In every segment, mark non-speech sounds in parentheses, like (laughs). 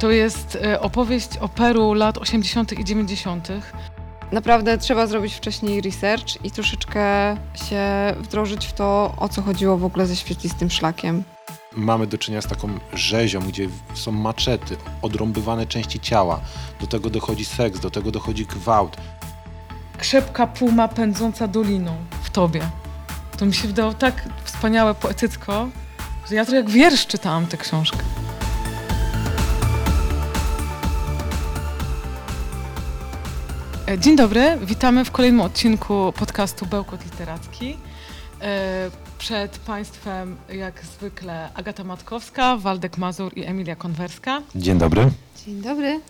To jest e, opowieść o Peru lat 80. i 90. Naprawdę trzeba zrobić wcześniej research i troszeczkę się wdrożyć w to, o co chodziło w ogóle ze świetlistym szlakiem. Mamy do czynienia z taką rzezią, gdzie są maczety, odrąbywane części ciała. Do tego dochodzi seks, do tego dochodzi gwałt. Krzepka puma pędząca doliną w tobie. To mi się wydało tak wspaniałe, poetycko, że ja to jak wiersz czytałam tę książkę. Dzień dobry, witamy w kolejnym odcinku podcastu Bełkot Literacki. E, Przed Państwem jak zwykle Agata Matkowska, Waldek Mazur i Emilia Konwerska. Dzień dobry. Dzień dobry.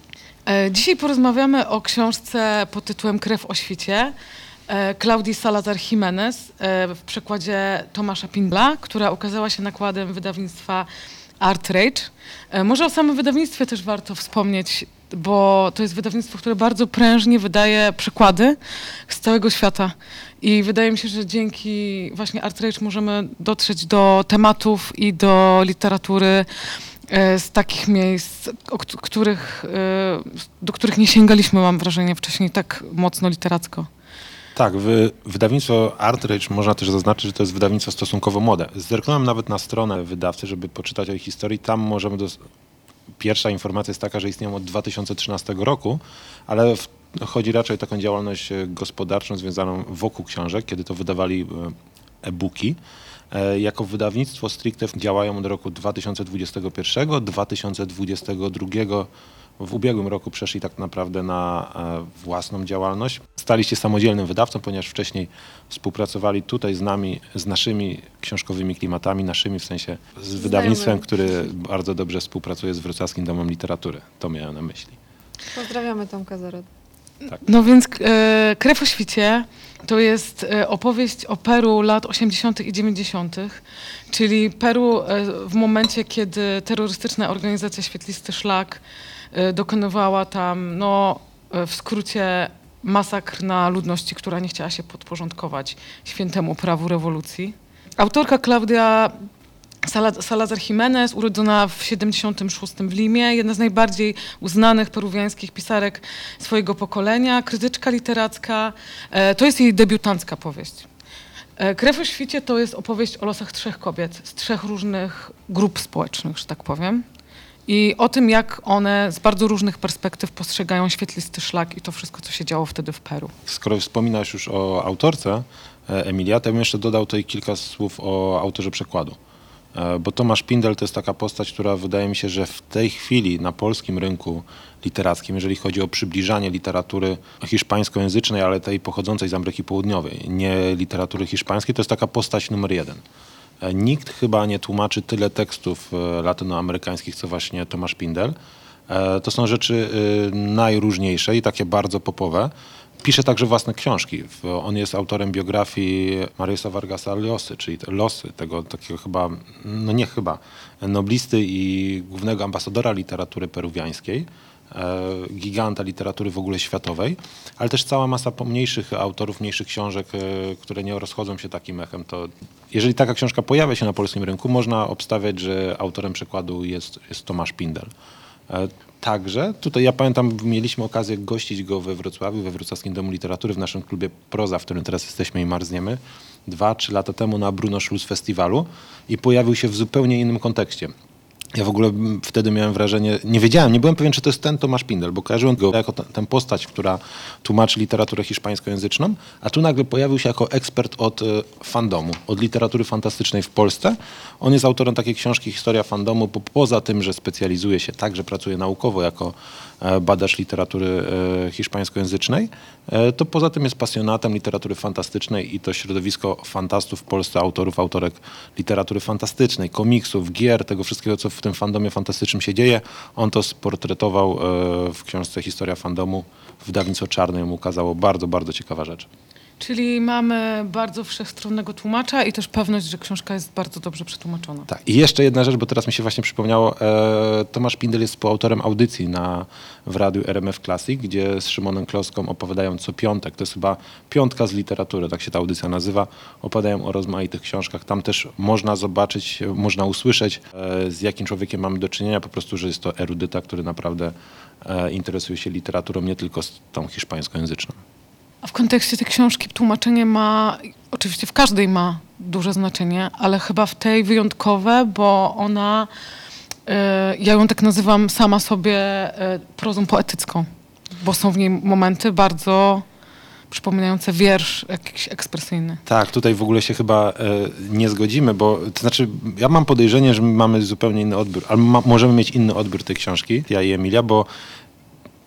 E, Dzisiaj porozmawiamy o książce pod tytułem Krew o świcie e, Klaudii Salazar Jimenez e, w przekładzie Tomasza Pindla, która ukazała się nakładem wydawnictwa Art Rage. E, Może o samym wydawnictwie też warto wspomnieć, bo to jest wydawnictwo, które bardzo prężnie wydaje przekłady z całego świata. I wydaje mi się, że dzięki właśnie Art Rage możemy dotrzeć do tematów i do literatury e, z takich miejsc, których, e, do których nie sięgaliśmy, mam wrażenie, wcześniej tak mocno literacko. Tak, wy, wydawnictwo Artrage można też zaznaczyć, że to jest wydawnictwo stosunkowo młode. Zerknąłem nawet na stronę wydawcy, żeby poczytać o ich historii. Tam możemy dos- Pierwsza informacja jest taka, że istnieją od 2013 roku, ale w, chodzi raczej o taką działalność e, gospodarczą związaną wokół książek, kiedy to wydawali e, e-booki. E, Jako wydawnictwo stricte działają od roku 2021, 2022 w ubiegłym roku przeszli tak naprawdę na e, własną działalność. Stali się samodzielnym wydawcą, ponieważ wcześniej współpracowali tutaj z nami, z naszymi książkowymi klimatami, naszymi w sensie z wydawnictwem, który bardzo dobrze współpracuje z Wrocławskim Domem Literatury. To miałem na myśli. Pozdrawiamy Tomka Zarod. No więc e, Krew o świcie to jest e, opowieść o Peru lat 80. i 90., czyli Peru e, w momencie, kiedy terrorystyczna organizacja Świetlisty Szlak dokonywała tam, no e, w skrócie, masakr na ludności, która nie chciała się podporządkować świętemu prawu rewolucji. Autorka Klaudia Sala- Salazar Jimenez, urodzona w 76 w Limie, jedna z najbardziej uznanych peruwiańskich pisarek swojego pokolenia, krytyczka literacka. E, To jest jej debiutancka powieść. E, Krew o świcie to jest opowieść o losach trzech kobiet z trzech różnych grup społecznych, że tak powiem. I o tym, jak one z bardzo różnych perspektyw postrzegają świetlisty szlak i to wszystko, co się działo wtedy w Peru. Skoro wspominasz już o autorce e, Emilia, to ja bym jeszcze dodał tutaj kilka słów o autorze przekładu. E, Bo Tomasz Pindel to jest taka postać, która wydaje mi się, że w tej chwili na polskim rynku literackim, jeżeli chodzi o przybliżanie literatury hiszpańskojęzycznej, ale tej pochodzącej z Ameryki Południowej, nie literatury hiszpańskiej, to jest taka postać numer jeden. E, Nikt chyba nie tłumaczy tyle tekstów e, latynoamerykańskich, co właśnie Tomasz Pindel. E, To są rzeczy y, najróżniejsze i takie bardzo popowe. Pisze także własne książki. On jest autorem biografii Mariusa Vargasa Losy, czyli losy tego takiego chyba, no nie chyba, noblisty i głównego ambasadora literatury peruwiańskiej, e, giganta literatury w ogóle światowej, ale też cała masa pomniejszych autorów, mniejszych książek, e, które nie rozchodzą się takim echem. To jeżeli taka książka pojawia się na polskim rynku, można obstawiać, że autorem przekładu jest, jest Tomasz Pindel. E, Także, tutaj ja pamiętam, mieliśmy okazję gościć go we Wrocławiu, we Wrocławskim Domu Literatury, w naszym klubie Proza, w którym teraz jesteśmy i marzniemy, dwa, trzy lata temu na Bruno Schluss Festiwalu i pojawił się w zupełnie innym kontekście. Ja w ogóle wtedy miałem wrażenie, nie wiedziałem, nie byłem pewien, czy to jest ten Tomasz Pindel, bo kojarzyłem go jako tę postać, która tłumaczy literaturę hiszpańskojęzyczną, a tu nagle pojawił się jako ekspert od e, fandomu, od literatury fantastycznej w Polsce. On jest autorem takiej książki Historia fandomu, bo poza tym, że specjalizuje się, także pracuje naukowo jako e, badacz literatury e, hiszpańskojęzycznej, to poza tym jest pasjonatem literatury fantastycznej i to środowisko fantastów w Polsce, autorów, autorek literatury fantastycznej, komiksów, gier, tego wszystkiego, co w tym fandomie fantastycznym się dzieje. On to sportretował e, w książce Historia fandomu. Wydawnictwo Czarne mu ukazało bardzo, bardzo ciekawa rzecz. Czyli mamy bardzo wszechstronnego tłumacza i też pewność, że książka jest bardzo dobrze przetłumaczona. Tak. I jeszcze jedna rzecz, bo teraz mi się właśnie przypomniało. E, Tomasz Pindel jest współautorem audycji na, w radiu RMF Classic, gdzie z Szymonem Kloską opowiadają co piątek. To jest chyba piątka z literatury, tak się ta audycja nazywa. Opowiadają o rozmaitych książkach. Tam też można zobaczyć, można usłyszeć, e, z jakim człowiekiem mamy do czynienia. Po prostu, że jest to erudyta, który naprawdę e, interesuje się literaturą, nie tylko tą hiszpańskojęzyczną. A w kontekście tej książki tłumaczenie ma, oczywiście w każdej ma duże znaczenie, ale chyba w tej wyjątkowe, bo ona, e, ja ją tak nazywam sama sobie e, prozą poetycką, bo są w niej momenty bardzo przypominające wiersz jakiś ekspresyjny. Tak, tutaj w ogóle się chyba e, nie zgodzimy, bo to znaczy ja mam podejrzenie, że my mamy zupełnie inny odbiór, ma, możemy mieć inny odbiór tej książki, ja i Emilia, bo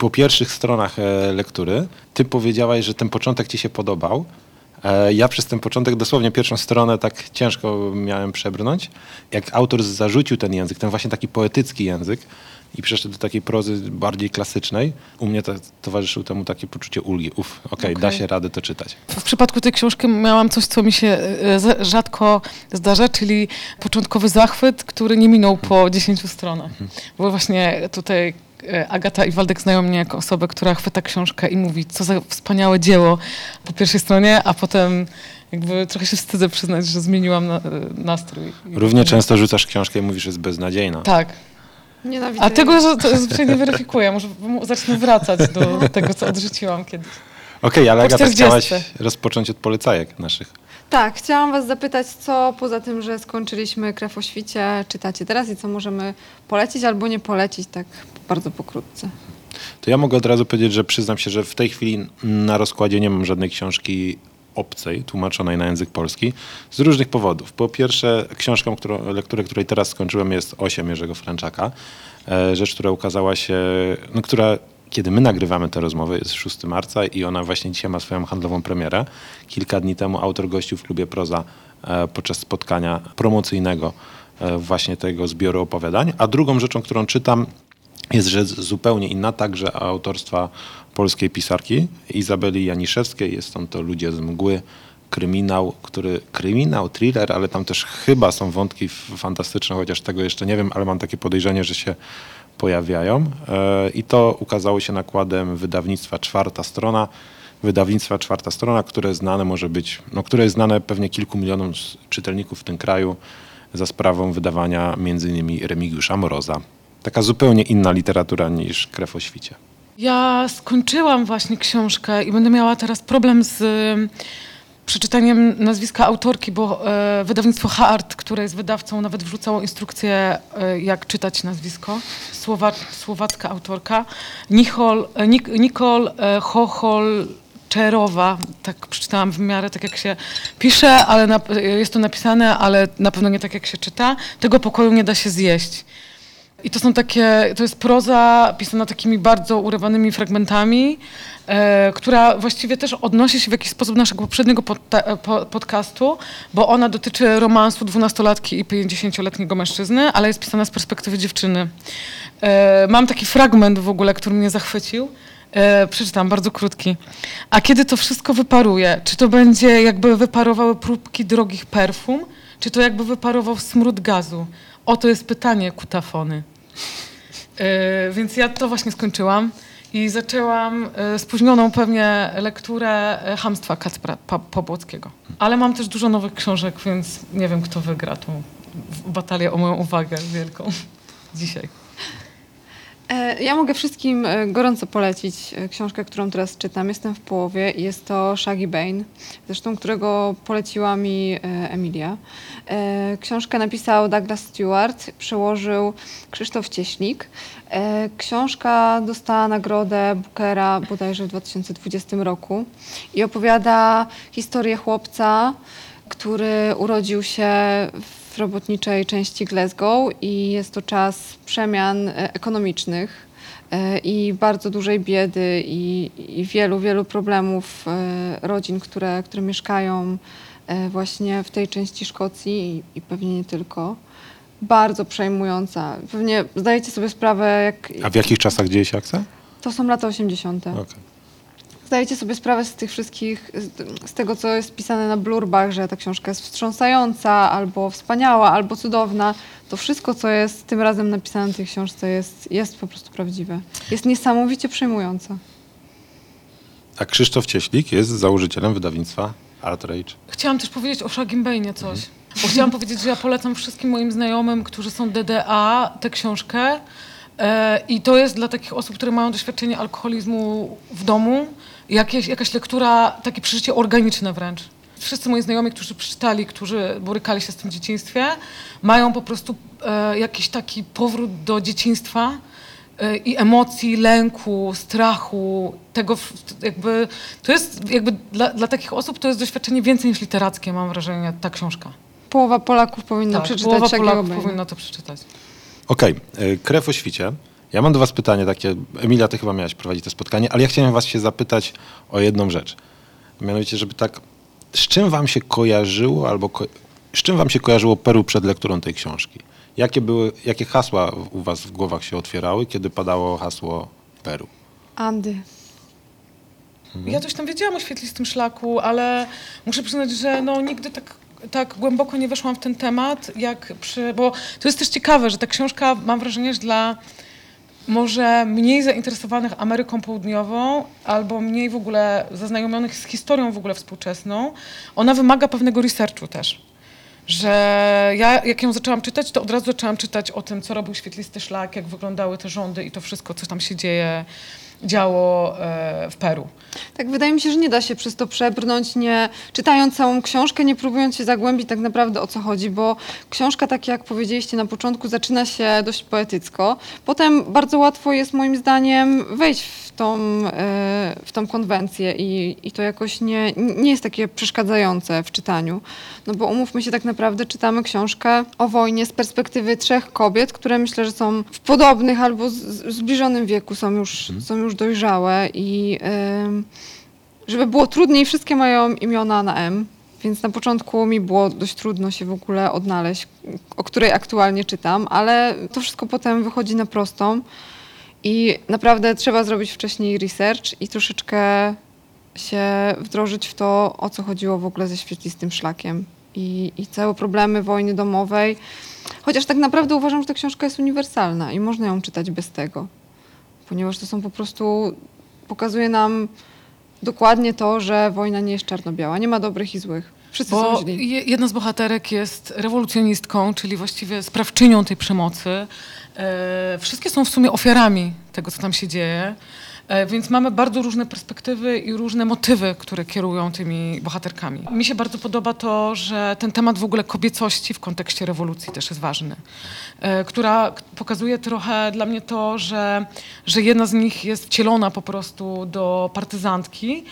po pierwszych stronach e, lektury ty powiedziałaś, że ten początek ci się podobał. E, ja przez ten początek dosłownie pierwszą stronę tak ciężko miałem przebrnąć. Jak autor zarzucił ten język, ten właśnie taki poetycki język i przeszedł do takiej prozy bardziej klasycznej, u mnie to, towarzyszyło temu takie poczucie ulgi. Uf, okej, da Okej. się radę to czytać. W przypadku tej książki miałam coś, co mi się e, rzadko zdarza, czyli początkowy zachwyt, który nie minął po 10 stronach. Bo właśnie tutaj Agata i Waldek znają mnie jako osobę, która chwyta książkę i mówi, co za wspaniałe dzieło po pierwszej stronie, a potem jakby trochę się wstydzę przyznać, że zmieniłam na, e, nastrój. Równie często rzucasz książkę i mówisz, że jest beznadziejna. Tak. Nienawidzę A tego że to zwyczajnie nie weryfikuję. Może zacznę wracać do tego, co odrzuciłam kiedyś. Okej, ale Po Agata, 40. chciałaś rozpocząć od polecajek naszych. Tak, chciałam was zapytać, co poza tym, że skończyliśmy Krew o świcie, czytacie teraz i co możemy polecić albo nie polecić, tak bardzo pokrótce. To ja mogę od razu powiedzieć, że przyznam się, że w tej chwili na rozkładzie nie mam żadnej książki obcej, tłumaczonej na język polski, z różnych powodów. Po pierwsze, książką, którą, lekturę, której teraz skończyłem, jest Osiem Jerzego Franczaka. E, Rzecz, która ukazała się, no, która kiedy my nagrywamy tę rozmowę, jest 6 marca i ona właśnie dzisiaj ma swoją handlową premierę. Kilka dni temu autor gościł w klubie Proza e, podczas spotkania promocyjnego e, właśnie tego zbioru opowiadań. A drugą rzeczą, którą czytam, jest rzecz zupełnie inna, także autorstwa polskiej pisarki Izabeli Janiszewskiej. Jest on to Ludzie z mgły, kryminał, który, kryminał, thriller, ale tam też chyba są wątki fantastyczne, chociaż tego jeszcze nie wiem, ale mam takie podejrzenie, że się pojawiają. E, I to ukazało się nakładem wydawnictwa Czwarta Strona. Wydawnictwa Czwarta Strona, które znane może być, no, które jest znane pewnie kilku milionom czytelników w tym kraju za sprawą wydawania innymi Remigiusza Moroza. Taka zupełnie inna literatura niż Krew o świcie. Ja skończyłam właśnie książkę i będę miała teraz problem z przeczytaniem nazwiska autorki, bo e, wydawnictwo Hart, które jest wydawcą, nawet wrzucało instrukcję, e, jak czytać nazwisko. Słowa, słowacka autorka. Nichol, e, Nik, Nicole e, Chochol Czerowa, tak przeczytałam w miarę tak jak się pisze, ale na, jest to napisane, ale na pewno nie tak jak się czyta. Tego pokoju nie da się zjeść. I to są takie, to jest proza pisana takimi bardzo urywanymi fragmentami, e, która właściwie też odnosi się w jakiś sposób do naszego poprzedniego podta- po, podcastu, bo ona dotyczy romansu dwunastolatki i 50-letniego mężczyzny, ale jest pisana z perspektywy dziewczyny. E, mam taki fragment w ogóle, który mnie zachwycił. E, przeczytam, bardzo krótki. A kiedy to wszystko wyparuje, czy to będzie jakby wyparowały próbki drogich perfum, czy to jakby wyparował smród gazu? Oto jest pytanie kutafony. E, więc ja to właśnie skończyłam i zaczęłam e, spóźnioną pewnie lekturę e, Hamstwa Kacpra Pobłockiego. Ale mam też dużo nowych książek, więc nie wiem, kto wygra tą batalię o moją uwagę wielką (laughs) dzisiaj. E, Ja mogę wszystkim e, gorąco polecić e, książkę, którą teraz czytam. Jestem w połowie i jest to Shaggy Bane, zresztą którego poleciła mi Emilia. Książkę napisał Douglas Stewart, przełożył Krzysztof Cieślik. E, Książka dostała nagrodę Bookera bodajże w 2020 roku i opowiada historię chłopca, który urodził się w robotniczej części Glasgow i jest to czas przemian e, ekonomicznych e, i bardzo dużej biedy i, i wielu, wielu problemów e, rodzin, które, które mieszkają właśnie w tej części Szkocji i, i pewnie nie tylko. Bardzo przejmująca. Pewnie zdajecie sobie sprawę, jak A w jakich czasach dzieje się akcja? to są lata 80. Okej. Zdajecie sobie sprawę z tych wszystkich, z, z tego, co jest pisane na blurbach, że ta książka jest wstrząsająca, albo wspaniała, albo cudowna. To wszystko, co jest tym razem napisane w tej książce, jest, jest po prostu prawdziwe. Jest niesamowicie przejmujące. A Krzysztof Cieślik jest założycielem wydawnictwa Art Rage. Chciałam też powiedzieć o Shagim Bane coś. Bo chciałam powiedzieć, że ja polecam wszystkim moim znajomym, którzy są DDA, tę książkę. E, I to jest dla takich osób, które mają doświadczenie alkoholizmu w domu, jakieś, jakaś lektura, takie przeżycie organiczne wręcz. Wszyscy moi znajomi, którzy przeczytali, którzy borykali się z tym dzieciństwie, mają po prostu e, jakiś taki powrót do dzieciństwa e, i emocji, lęku, strachu, tego w- jakby, to jest jakby dla, dla takich osób to jest doświadczenie więcej niż literackie, mam wrażenie, ta książka. Połowa Polaków powinna Tak, przeczytać połowa Polaków Bane'a. powinna to przeczytać. Okej, y, krew o świcie. Ja mam do was pytanie takie, Emilia, ty chyba miałaś prowadzić to spotkanie, ale ja chciałem was się zapytać o jedną rzecz. Mianowicie, żeby tak, z czym wam się kojarzyło, albo ko- z czym wam się kojarzyło Peru przed lekturą tej książki? Jakie, były, jakie hasła u was w głowach się otwierały, kiedy padało hasło Peru? Andy. Ja coś tam wiedziałam o świetlistym szlaku, ale muszę przyznać, że no, nigdy tak, tak głęboko nie weszłam w ten temat, jak przy... Bo to jest też ciekawe, że ta książka, mam wrażenie, że dla może mniej zainteresowanych Ameryką Południową albo mniej w ogóle zaznajomionych z historią w ogóle współczesną, ona wymaga pewnego researchu też. Że ja, jak ją zaczęłam czytać, to od razu zaczęłam czytać o tym, co robił świetlisty szlak, jak wyglądały te rządy i to wszystko, co tam się dzieje, działo e, w Peru. Tak, wydaje mi się, że nie da się przez to przebrnąć, nie czytając całą książkę, nie próbując się zagłębić tak naprawdę o co chodzi, bo książka, tak jak powiedzieliście na początku, zaczyna się dość poetycko. Potem bardzo łatwo jest moim zdaniem wejść w tą, e, w tą konwencję i, i to jakoś nie, nie jest takie przeszkadzające w czytaniu. No bo umówmy się, tak naprawdę czytamy książkę o wojnie z perspektywy trzech kobiet, które myślę, że są w podobnych albo z- zbliżonym wieku, są już, są już dojrzałe i żeby było trudniej, wszystkie mają imiona na M, więc na początku mi było dość trudno się w ogóle odnaleźć, o której aktualnie czytam, ale to wszystko potem wychodzi na prostą i naprawdę trzeba zrobić wcześniej research i troszeczkę się wdrożyć w to, o co chodziło w ogóle ze świetlistym szlakiem i, i całe problemy wojny domowej. Chociaż tak naprawdę uważam, że ta książka jest uniwersalna i można ją czytać bez tego, ponieważ to są po prostu, pokazuje nam dokładnie to, że wojna nie jest czarno-biała, nie ma dobrych i złych. Wszyscy są Bo źli. je- jedna z bohaterek jest rewolucjonistką, czyli właściwie sprawczynią tej przemocy. E, wszystkie są w sumie ofiarami tego, co tam się dzieje. E, więc mamy bardzo różne perspektywy i różne motywy, które kierują tymi bohaterkami. Mi się bardzo podoba to, że ten temat w ogóle kobiecości w kontekście rewolucji też jest ważny. E, która pokazuje trochę dla mnie to, że, że jedna z nich jest wcielona po prostu do partyzantki.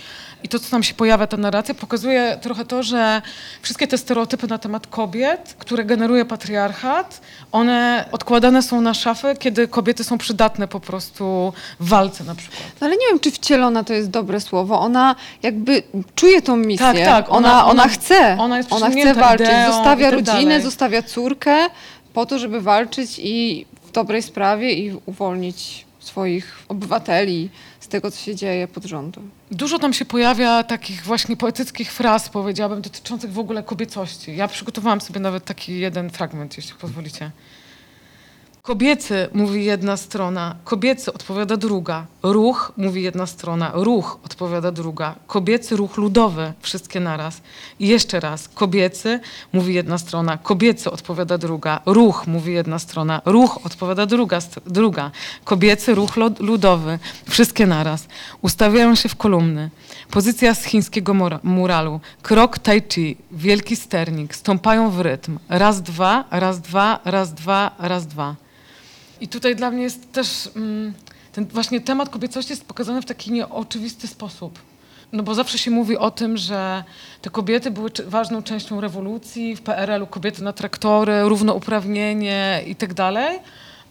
I to, co tam się pojawia, ta narracja, pokazuje trochę to, że wszystkie te stereotypy na temat kobiet, które generuje patriarchat, one odkładane są na szafę, kiedy kobiety są przydatne po prostu w walce na przykład. No ale nie wiem, czy wcielona to jest dobre słowo. Ona jakby czuje tą misję. Tak, tak, Ona, ona- ona, chce. ona jest ona chce walczyć. ideą Zostawia tak rodzinę, dalej. zostawia córkę po to, żeby walczyć i w dobrej sprawie i uwolnić swoich obywateli z tego, co się dzieje pod rządem. Dużo tam się pojawia takich właśnie poetyckich fraz, powiedziałabym, dotyczących w ogóle kobiecości. Ja przygotowałam sobie nawet taki jeden fragment, jeśli pozwolicie. Kobiecy, mówi jedna strona, kobiecy odpowiada druga. Ruch, mówi jedna strona, ruch odpowiada druga. Kobiecy ruch ludowy, wszystkie naraz. I jeszcze raz, kobiecy, mówi jedna strona, kobiecy odpowiada druga. Ruch, mówi jedna strona, ruch odpowiada druga. druga. Kobiecy ruch ludowy, wszystkie naraz. Ustawiają się w kolumny. Pozycja z chińskiego mura- muralu. Krok tai chi, wielki sternik, stąpają w rytm. Raz, dwa, raz, dwa, raz, dwa, raz, dwa. I tutaj dla mnie jest też mm, ten właśnie temat kobiecości jest pokazany w taki nieoczywisty sposób. No bo zawsze się mówi o tym, że te kobiety były ważną częścią rewolucji, w PRL-u kobiety na traktory, równouprawnienie i tak dalej.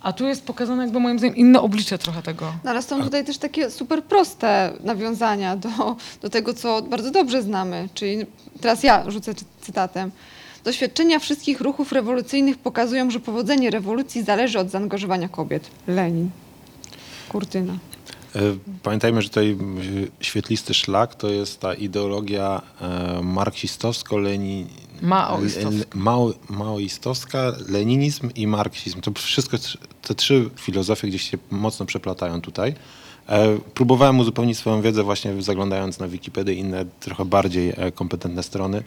A tu jest pokazane jakby moim zdaniem inne oblicze trochę tego. No ale są tutaj też takie super proste nawiązania do, do tego, co bardzo dobrze znamy. Czyli teraz ja rzucę cy- cytatem. Doświadczenia wszystkich ruchów rewolucyjnych pokazują, że powodzenie rewolucji zależy od zaangażowania kobiet. Lenin. Kurtyna. E, Pamiętajmy, że tutaj e, świetlisty szlak to jest ta ideologia e, marksistowsko-leni... Maoistowska. le- mao, maoistowska, leninizm i marksizm. To wszystko, te trzy filozofie gdzieś się mocno przeplatają tutaj. Próbowałem uzupełnić swoją wiedzę właśnie zaglądając na Wikipedię i inne trochę bardziej kompetentne strony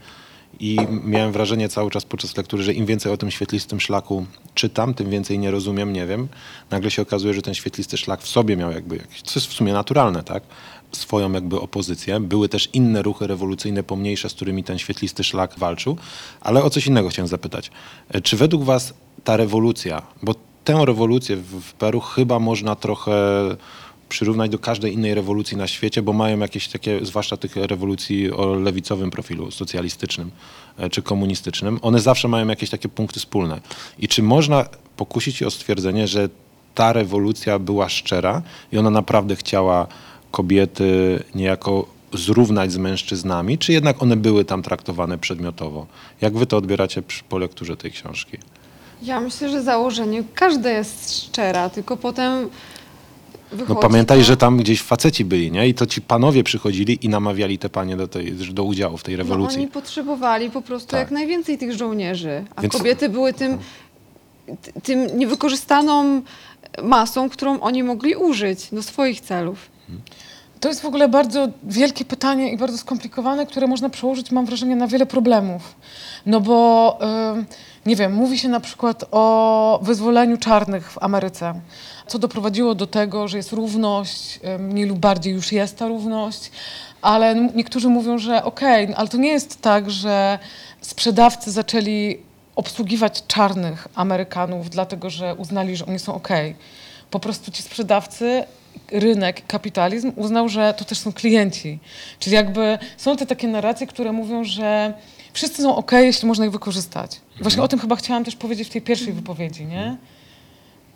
i miałem wrażenie cały czas podczas lektury, że im więcej o tym świetlistym szlaku czytam, tym więcej nie rozumiem, nie wiem. Nagle się okazuje, że ten świetlisty szlak w sobie miał jakby jakieś, co jest w sumie naturalne, tak? Swoją jakby opozycję. Były też inne ruchy rewolucyjne pomniejsze, z którymi ten świetlisty szlak walczył, ale o coś innego chciałem zapytać. E, Czy według was ta rewolucja, bo tę rewolucję w w Peru chyba można trochę przyrównać do każdej innej rewolucji na świecie, bo mają jakieś takie, zwłaszcza tych rewolucji o lewicowym profilu socjalistycznym e, czy komunistycznym, one zawsze mają jakieś takie punkty wspólne. I czy można pokusić się o stwierdzenie, że ta rewolucja była szczera i ona naprawdę chciała kobiety niejako zrównać z mężczyznami, czy jednak one były tam traktowane przedmiotowo? Jak wy to odbieracie przy, po lekturze tej książki? Ja myślę, że założenie każde jest szczera, tylko potem wychodzi No pamiętaj, to- że tam gdzieś faceci byli, nie? I to ci panowie przychodzili i namawiali te panie do, tej, do udziału w tej No, rewolucji. oni potrzebowali po prostu Tak. jak najwięcej tych żołnierzy, a Więc- kobiety były tym, tym niewykorzystaną masą, którą oni mogli użyć do swoich celów. To jest w ogóle bardzo wielkie pytanie i bardzo skomplikowane, które można przełożyć, mam wrażenie, na wiele problemów. No bo, ym, nie wiem, mówi się na przykład o wyzwoleniu czarnych w Ameryce, co doprowadziło do tego, że jest równość, mniej lub bardziej już jest ta równość, ale niektórzy mówią, że okej, ale to nie jest tak, że sprzedawcy zaczęli obsługiwać czarnych Amerykanów, dlatego że uznali, że oni są okej. Po prostu ci sprzedawcy, rynek, kapitalizm uznał, że to też są klienci. Czyli jakby są te takie narracje, które mówią, że wszyscy są okej, jeśli można ich wykorzystać. Właśnie o tym chyba chciałam też powiedzieć w tej pierwszej wypowiedzi, nie?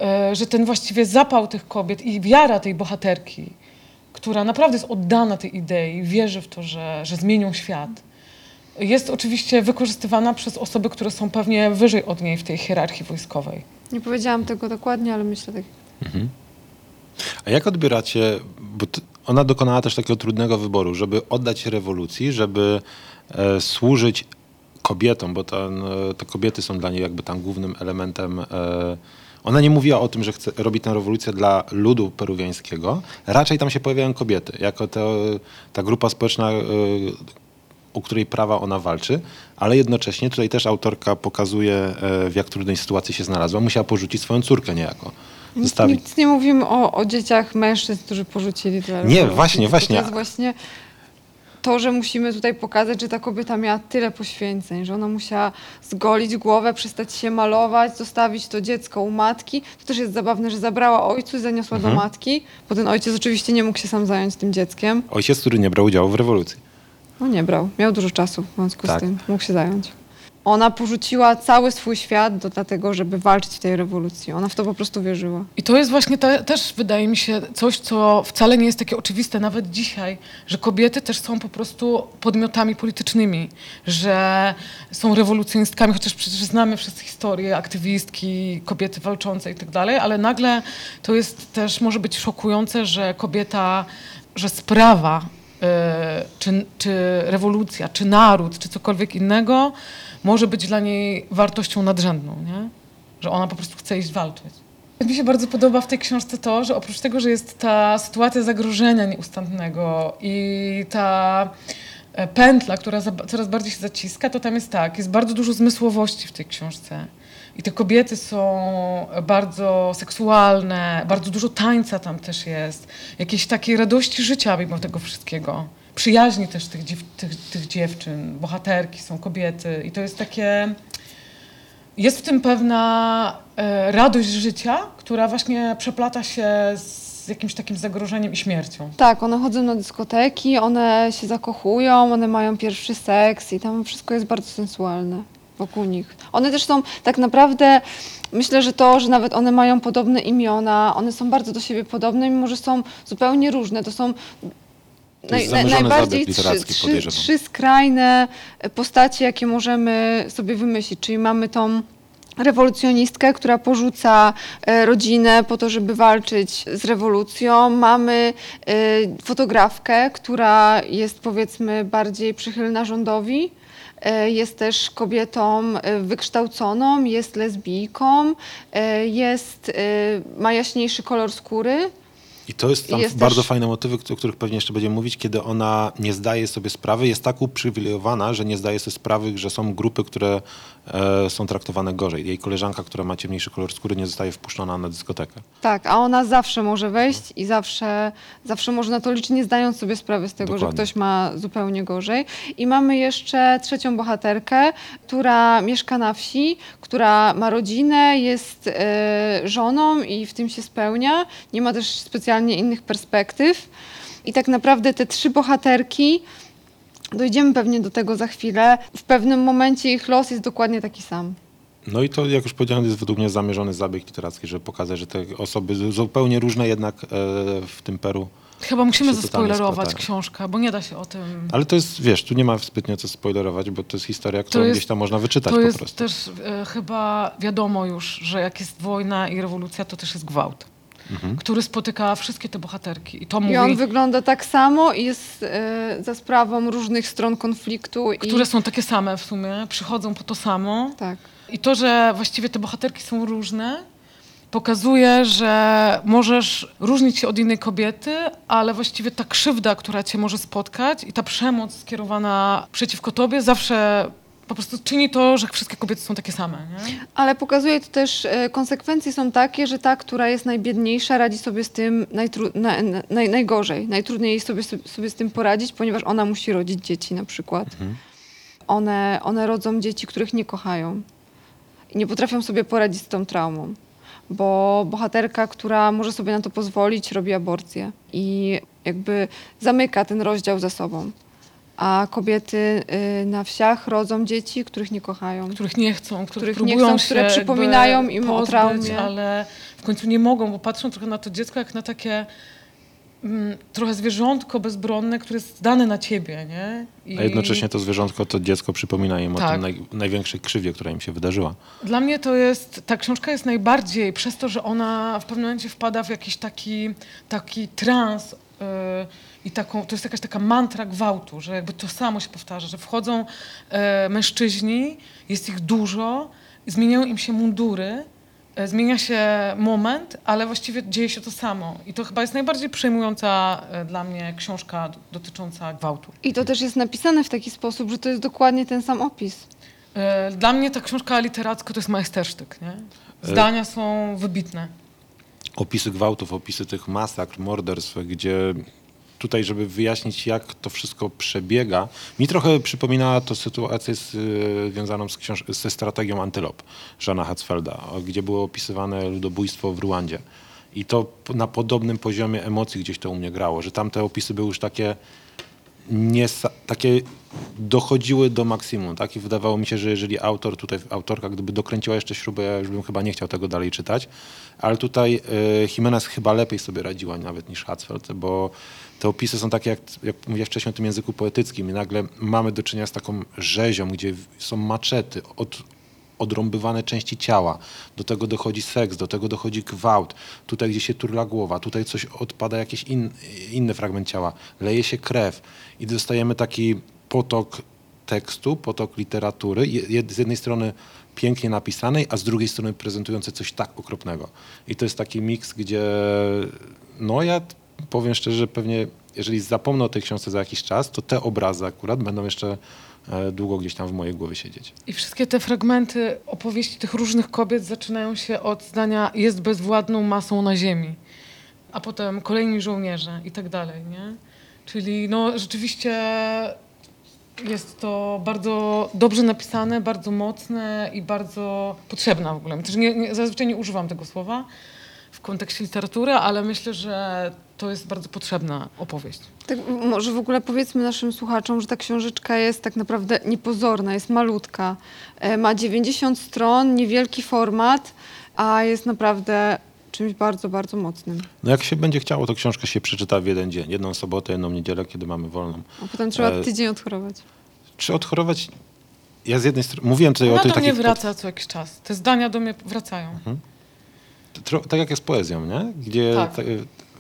E, Że ten właściwie zapał tych kobiet i wiara tej bohaterki, która naprawdę jest oddana tej idei, wierzy w to, że, że zmienią świat, jest oczywiście wykorzystywana przez osoby, które są pewnie wyżej od niej w tej hierarchii wojskowej. Nie powiedziałam tego dokładnie, ale myślę tak. A jak odbieracie, bo ona dokonała też takiego trudnego wyboru, żeby oddać się rewolucji, żeby e, służyć kobietom, bo ten, e, te kobiety są dla niej jakby tam głównym elementem. E, ona nie mówiła o tym, że chce robić tę rewolucję dla ludu peruwiańskiego. Raczej tam się pojawiają kobiety, jako te, ta grupa społeczna, e, u której prawa ona walczy, ale jednocześnie tutaj też autorka pokazuje, e, w jak trudnej sytuacji się znalazła. Musiała porzucić swoją córkę niejako. Nic, Zostawić nic nie mówimy o, o dzieciach mężczyzn, którzy porzucili tę Nie, właśnie, właśnie. To jest właśnie to, że musimy tutaj pokazać, że ta kobieta miała tyle poświęceń, że ona musiała zgolić głowę, przestać się malować, zostawić to dziecko u matki. To też jest zabawne, że zabrała ojcu i zaniosła Mhm. do matki, bo ten ojciec oczywiście nie mógł się sam zająć tym dzieckiem. Ojciec, który nie brał udziału w rewolucji. No nie brał, miał dużo czasu w związku Tak. z tym, mógł się zająć. Ona porzuciła cały swój świat do dlatego, żeby walczyć w tej rewolucji. Ona w to po prostu wierzyła. I to jest właśnie te, też, wydaje mi się, coś, co wcale nie jest takie oczywiste nawet dzisiaj, że kobiety też są po prostu podmiotami politycznymi, że są rewolucjonistkami, chociaż przecież znamy wszyscy historię aktywistki, kobiety walczące i tak dalej, ale nagle to jest też, może być szokujące, że kobieta, że sprawa, czy, czy rewolucja, czy naród, czy cokolwiek innego może być dla niej wartością nadrzędną, nie? że ona po prostu chce iść walczyć. Mi się bardzo podoba w tej książce to, że oprócz tego, że jest ta sytuacja zagrożenia nieustannego i ta e, pętla, która coraz bardziej się zaciska, to tam jest tak, jest bardzo dużo zmysłowości w tej książce. I te kobiety są bardzo seksualne, bardzo dużo tańca tam też jest, jakiejś takiej radości życia mimo tego wszystkiego. Przyjaźni też tych, dziew, tych, tych dziewczyn, bohaterki są kobiety i to jest takie... Jest w tym pewna e, radość życia, która właśnie przeplata się z jakimś takim zagrożeniem i śmiercią. Tak, one chodzą na dyskoteki, one się zakochują, one mają pierwszy seks i tam wszystko jest bardzo sensualne wokół nich. One też są tak naprawdę, myślę, że to, że nawet one mają podobne imiona, one są bardzo do siebie podobne, mimo że są zupełnie różne. To są To jest zamierzony najbardziej trzy, trzy, trzy skrajne postacie, jakie możemy sobie wymyślić. Czyli mamy tą rewolucjonistkę, która porzuca e, rodzinę po to, żeby walczyć z rewolucją. Mamy e, fotografkę, która jest powiedzmy bardziej przychylna rządowi. E, Jest też kobietą e, wykształconą, jest lesbijką, e, jest, ma jaśniejszy kolor skóry. I to jest tam Jest bardzo też- fajne motywy, o których pewnie jeszcze będziemy mówić, kiedy ona nie zdaje sobie sprawy, jest tak uprzywilejowana, że nie zdaje sobie sprawy, że są grupy, które są traktowane gorzej. Jej koleżanka, która ma ciemniejszy kolor skóry, nie zostaje wpuszczona na dyskotekę. Tak, a ona zawsze może wejść i zawsze, zawsze może na to liczyć, nie zdając sobie sprawy z tego, że Dokładnie. ktoś ma zupełnie gorzej. I mamy jeszcze trzecią bohaterkę, która mieszka na wsi, która ma rodzinę, jest e, żoną i w tym się spełnia. Nie ma też specjalnie innych perspektyw. I tak naprawdę te trzy bohaterki, dojdziemy pewnie do tego za chwilę, w pewnym momencie ich los jest dokładnie taki sam. No i to, jak już powiedziałem, jest według mnie zamierzony zabieg literacki, żeby pokazać, że te osoby zu- zupełnie różne jednak e, w tym Peru. Chyba musimy zaspoilerować książkę, bo nie da się o tym... Ale to jest, wiesz, tu nie ma zbytnio co spoilerować, bo to jest historia, którą jest- gdzieś tam można wyczytać To po jest prostu. też e, chyba wiadomo już, że jak jest wojna i rewolucja, to też jest gwałt, Mhm. który spotyka wszystkie te bohaterki. I to mówi, I on wygląda tak samo i jest e, za sprawą różnych stron konfliktu. I, które są takie same w sumie, przychodzą po to samo. Tak. I to, że właściwie te bohaterki są różne, pokazuje, że możesz różnić się od innej kobiety, ale właściwie ta krzywda, która cię może spotkać i ta przemoc skierowana przeciwko tobie zawsze po prostu czyni to, że wszystkie kobiety są takie same. Nie? Ale pokazuje to też, e, konsekwencje są takie, że ta, która jest najbiedniejsza, radzi sobie z tym najtru, na, na, naj, najgorzej. Najtrudniej jest sobie, sobie z tym poradzić, ponieważ ona musi rodzić dzieci na przykład. One, one rodzą dzieci, których nie kochają. I nie potrafią sobie poradzić z tą traumą. Bo bohaterka, która może sobie na to pozwolić, robi aborcję. I jakby zamyka ten rozdział za sobą. A kobiety y, na wsiach rodzą dzieci, których nie kochają. Których nie chcą, których, Których nie próbują chcą, które przypominają im o pozbyć, traumie. ale w końcu nie mogą, bo patrzą trochę na to dziecko jak na takie mm, trochę zwierzątko bezbronne, które jest dane na ciebie, nie? I A jednocześnie to zwierzątko, to dziecko przypomina im o Tak. tym naj, największej krzywie, która im się wydarzyła. Dla mnie to jest, ta książka jest najbardziej przez to, że ona w pewnym momencie wpada w jakiś taki, taki trans yy, i taką, to jest jakaś taka mantra gwałtu, że jakby to samo się powtarza, że wchodzą e, mężczyźni, jest ich dużo, zmieniają im się mundury, e, zmienia się moment, ale właściwie dzieje się to samo. I to chyba jest najbardziej przejmująca e, dla mnie książka dotycząca gwałtu. I to też jest napisane w taki sposób, że to jest dokładnie ten sam opis. E, Dla mnie ta książka literacka to jest majstersztyk, nie? Zdania są wybitne. Opisy gwałtów, opisy tych masakr, morderstw, gdzie tutaj, żeby wyjaśnić, jak to wszystko przebiega, mi trochę przypominała to sytuację y, związaną z książ- ze strategią Antylop Żana Hatzfelda, gdzie było opisywane ludobójstwo w Ruandzie. I to na podobnym poziomie emocji gdzieś to u mnie grało, że tamte opisy były już takie nie, takie dochodziły do maksimum, tak? I wydawało mi się, że jeżeli autor, tutaj autorka, gdyby dokręciła jeszcze śrubę, ja już bym chyba nie chciał tego dalej czytać, ale tutaj y, Jimenez chyba lepiej sobie radziła nawet niż Hatzfeld, bo te opisy są takie, jak, jak mówiłem wcześniej o tym języku poetyckim i nagle mamy do czynienia z taką rzezią, gdzie są maczety, od, odrąbywane części ciała, do tego dochodzi seks, do tego dochodzi gwałt, tutaj gdzie się turla głowa, tutaj coś odpada, jakiś in, inny fragment ciała, leje się krew i dostajemy taki potok tekstu, potok literatury, je- jed- z jednej strony pięknie napisanej, a z drugiej strony prezentującej coś tak okropnego. I to jest taki miks, gdzie no ja powiem szczerze, że pewnie jeżeli zapomnę o tej książce za jakiś czas, to te obrazy akurat będą jeszcze e, długo gdzieś tam w mojej głowie siedzieć. I wszystkie te fragmenty opowieści tych różnych kobiet zaczynają się od zdania jest bezwładną masą na ziemi, a potem kolejni żołnierze i tak dalej, nie? Czyli no rzeczywiście jest to bardzo dobrze napisane, bardzo mocne i bardzo potrzebne w ogóle. Też nie, nie, zazwyczaj nie używam tego słowa w kontekście literatury, ale myślę, że to jest bardzo potrzebna opowieść. Tak, może w ogóle powiedzmy naszym słuchaczom, że ta książeczka jest tak naprawdę niepozorna, jest malutka. E, Ma 90 stron, niewielki format, a jest naprawdę czymś bardzo, bardzo mocnym. No jak się będzie chciało, to książkę się przeczyta w jeden dzień. Jedną sobotę, jedną niedzielę, kiedy mamy wolną. A potem trzeba E, tydzień odchorować. Czy odchorować? ja z jednej strony mówiłem tutaj o Ona tych do mnie takich... wraca co jakiś czas. Te zdania do mnie wracają. Tro, tak jak jest poezją, nie? Gdzie Tak. ta,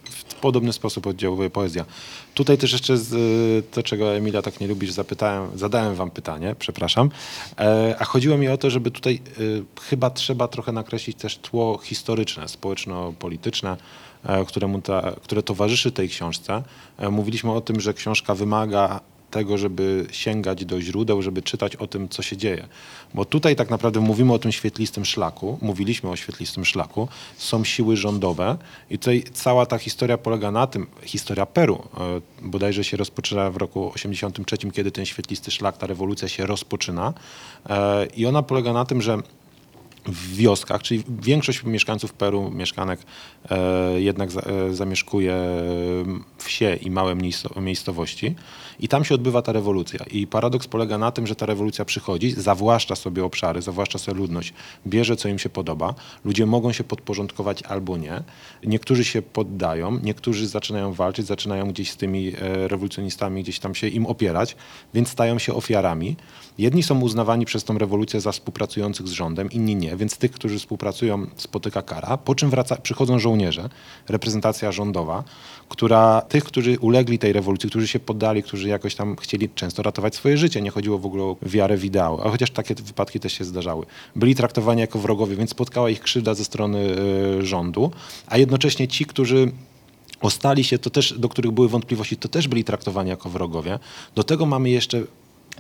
w podobny sposób oddziałuje poezja. Tutaj też jeszcze z, y, to, czego Emilia tak nie lubisz, zapytałem, zadałem wam pytanie, przepraszam. E, a chodziło mi o to, żeby tutaj y, chyba trzeba trochę nakreślić też tło historyczne, społeczno-polityczne, e, któremu ta, które towarzyszy tej książce. E, mówiliśmy o tym, że książka wymaga tego, żeby sięgać do źródeł, żeby czytać o tym, co się dzieje. Bo tutaj tak naprawdę mówimy o tym świetlistym szlaku, mówiliśmy o świetlistym szlaku, są siły rządowe i tutaj cała ta historia polega na tym, historia Peru e, bodajże się rozpoczyna w roku 83, kiedy ten świetlisty szlak, ta rewolucja się rozpoczyna e, i ona polega na tym, że w wioskach, czyli większość mieszkańców Peru, mieszkanek e, jednak za, zamieszkuje wsie i małe miejsco- miejscowości i tam się odbywa ta rewolucja. I paradoks polega na tym, że ta rewolucja przychodzi, zawłaszcza sobie obszary, zawłaszcza sobie ludność, bierze co im się podoba, ludzie mogą się podporządkować albo nie. Niektórzy się poddają, niektórzy zaczynają walczyć, zaczynają gdzieś z tymi e, rewolucjonistami gdzieś tam się im opierać, więc stają się ofiarami. Jedni są uznawani przez tą rewolucję za współpracujących z rządem, inni nie, więc tych, którzy współpracują, spotyka kara, po czym wraca, przychodzą żołnierze, reprezentacja rządowa, która tych, którzy ulegli tej rewolucji, którzy się poddali, którzy jakoś tam chcieli często ratować swoje życie, nie chodziło w ogóle o wiarę w ideały, a chociaż takie wypadki też się zdarzały, byli traktowani jako wrogowie, więc spotkała ich krzywda ze strony e, rządu, a jednocześnie ci, którzy ostali się, to też, do których były wątpliwości, to też byli traktowani jako wrogowie. Do tego mamy jeszcze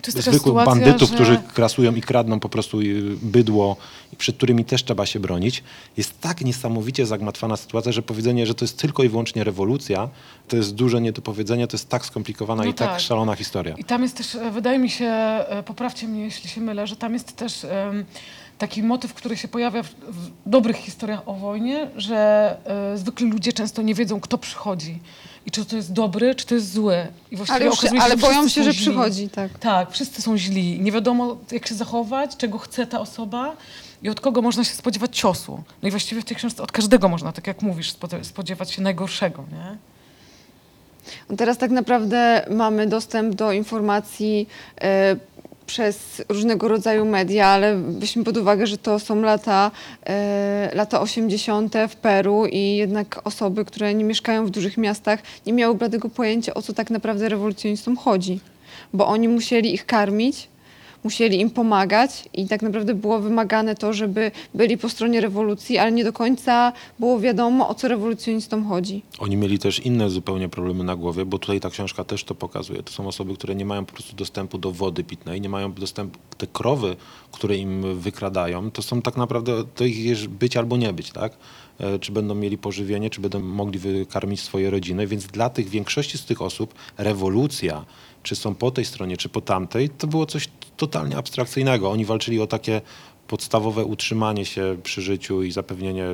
zwykłych bandytów, że- którzy krasują i kradną po prostu y, bydło, przed którymi też trzeba się bronić. Jest tak niesamowicie zagmatwana sytuacja, że powiedzenie, że to jest tylko i wyłącznie rewolucja, to jest duże niedopowiedzenie, to jest tak skomplikowana No i tak tak. szalona historia. I tam jest też, e, wydaje mi się, e, poprawcie mnie, jeśli się mylę, że tam jest też em, taki motyw, który się pojawia w, w dobrych historiach o wojnie, że e, zwykli ludzie często nie wiedzą, kto przychodzi i czy to jest dobry, czy to jest zły. I właściwie Ale, już, okazuje się, ale że boją się, że źli. przychodzi, tak. Tak, wszyscy są źli. Nie wiadomo, jak się zachować, czego chce ta osoba i od kogo można się spodziewać ciosu. No i właściwie w tej książce od każdego można, tak jak mówisz, spodziewać się najgorszego, nie? Teraz tak naprawdę mamy dostęp do informacji e, przez różnego rodzaju media, ale weźmy pod uwagę, że to są lata, e, lata 80. w Peru i jednak osoby, które nie mieszkają w dużych miastach, nie miały bladego pojęcia, o co tak naprawdę rewolucjonistom chodzi. Bo oni musieli ich karmić, musieli im pomagać i tak naprawdę było wymagane to, żeby byli po stronie rewolucji, ale nie do końca było wiadomo, o co rewolucjonistom chodzi. Oni mieli też inne zupełnie problemy na głowie, bo tutaj ta książka też to pokazuje. To są osoby, które nie mają po prostu dostępu do wody pitnej, nie mają dostępu, te krowy, które im wykradają, to są tak naprawdę, to ich być albo nie być, tak? E, Czy będą mieli pożywienie, czy będą mogli wykarmić swoje rodziny, więc dla tych większości z tych osób rewolucja, czy są po tej stronie, czy po tamtej, to było coś totalnie abstrakcyjnego. Oni walczyli o takie podstawowe utrzymanie się przy życiu i zapewnienie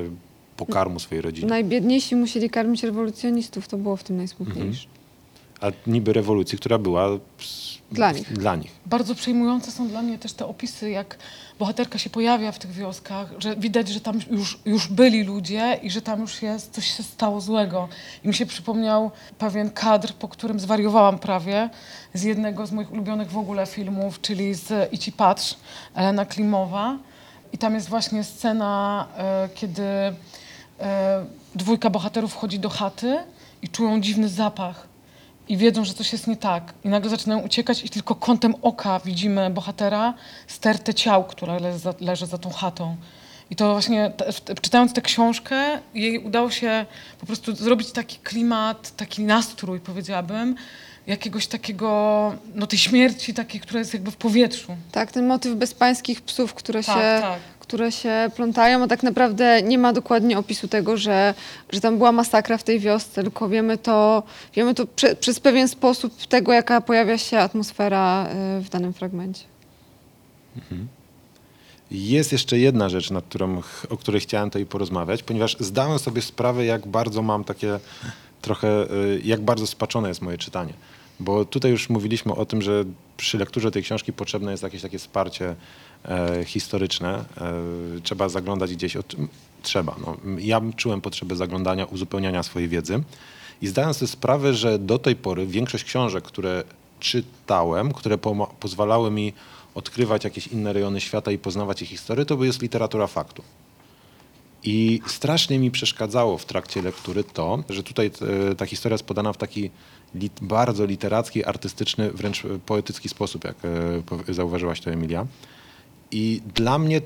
pokarmu swojej rodzinie. Najbiedniejsi musieli karmić rewolucjonistów, to było w tym najsmutniejsze. A niby rewolucji, która była Dla nich. Dla nich. Bardzo przejmujące są dla mnie też te opisy, jak bohaterka się pojawia w tych wioskach, że widać, że tam już, już byli ludzie i że tam już jest, coś się stało złego. I mi się przypomniał pewien kadr, po którym zwariowałam prawie, z jednego z moich ulubionych w ogóle filmów, czyli z Ici Patrz, Elena Klimowa. I tam jest właśnie scena, e, kiedy e, dwójka bohaterów wchodzi do chaty i czują dziwny zapach i wiedzą, że coś jest nie tak. I nagle zaczynają uciekać i tylko kątem oka widzimy bohatera, stertę ciał, która leży za, leży za tą chatą. I to właśnie, te, czytając tę książkę, jej udało się po prostu zrobić taki klimat, taki nastrój, powiedziałabym, jakiegoś takiego, no tej śmierci takiej, która jest jakby w powietrzu. Tak, ten motyw bezpańskich psów, które, Tak, się, tak. Które się plątają, a tak naprawdę nie ma dokładnie opisu tego, że, że tam była masakra w tej wiosce, tylko wiemy to, wiemy to prze, przez pewien sposób tego, jaka pojawia się atmosfera y, w danym fragmencie. Jest jeszcze jedna rzecz, nad którą, o której chciałem tutaj porozmawiać, ponieważ zdałem sobie sprawę, jak bardzo mam takie trochę, y, jak bardzo spaczone jest moje czytanie. Bo tutaj już mówiliśmy o tym, że przy lekturze tej książki potrzebne jest jakieś takie wsparcie historyczne. E, trzeba zaglądać gdzieś. Od, trzeba. No. Ja czułem potrzebę zaglądania, uzupełniania swojej wiedzy i zdałem sobie sprawę, że do tej pory większość książek, które czytałem, które pozwalały mi odkrywać jakieś inne rejony świata i poznawać ich historię, to jest literatura faktu. I strasznie mi przeszkadzało w trakcie lektury to, że tutaj e, ta historia jest podana w taki lit, bardzo literacki, artystyczny, wręcz e, poetycki sposób, jak e, zauważyłaś to Emilia. I dla mnie,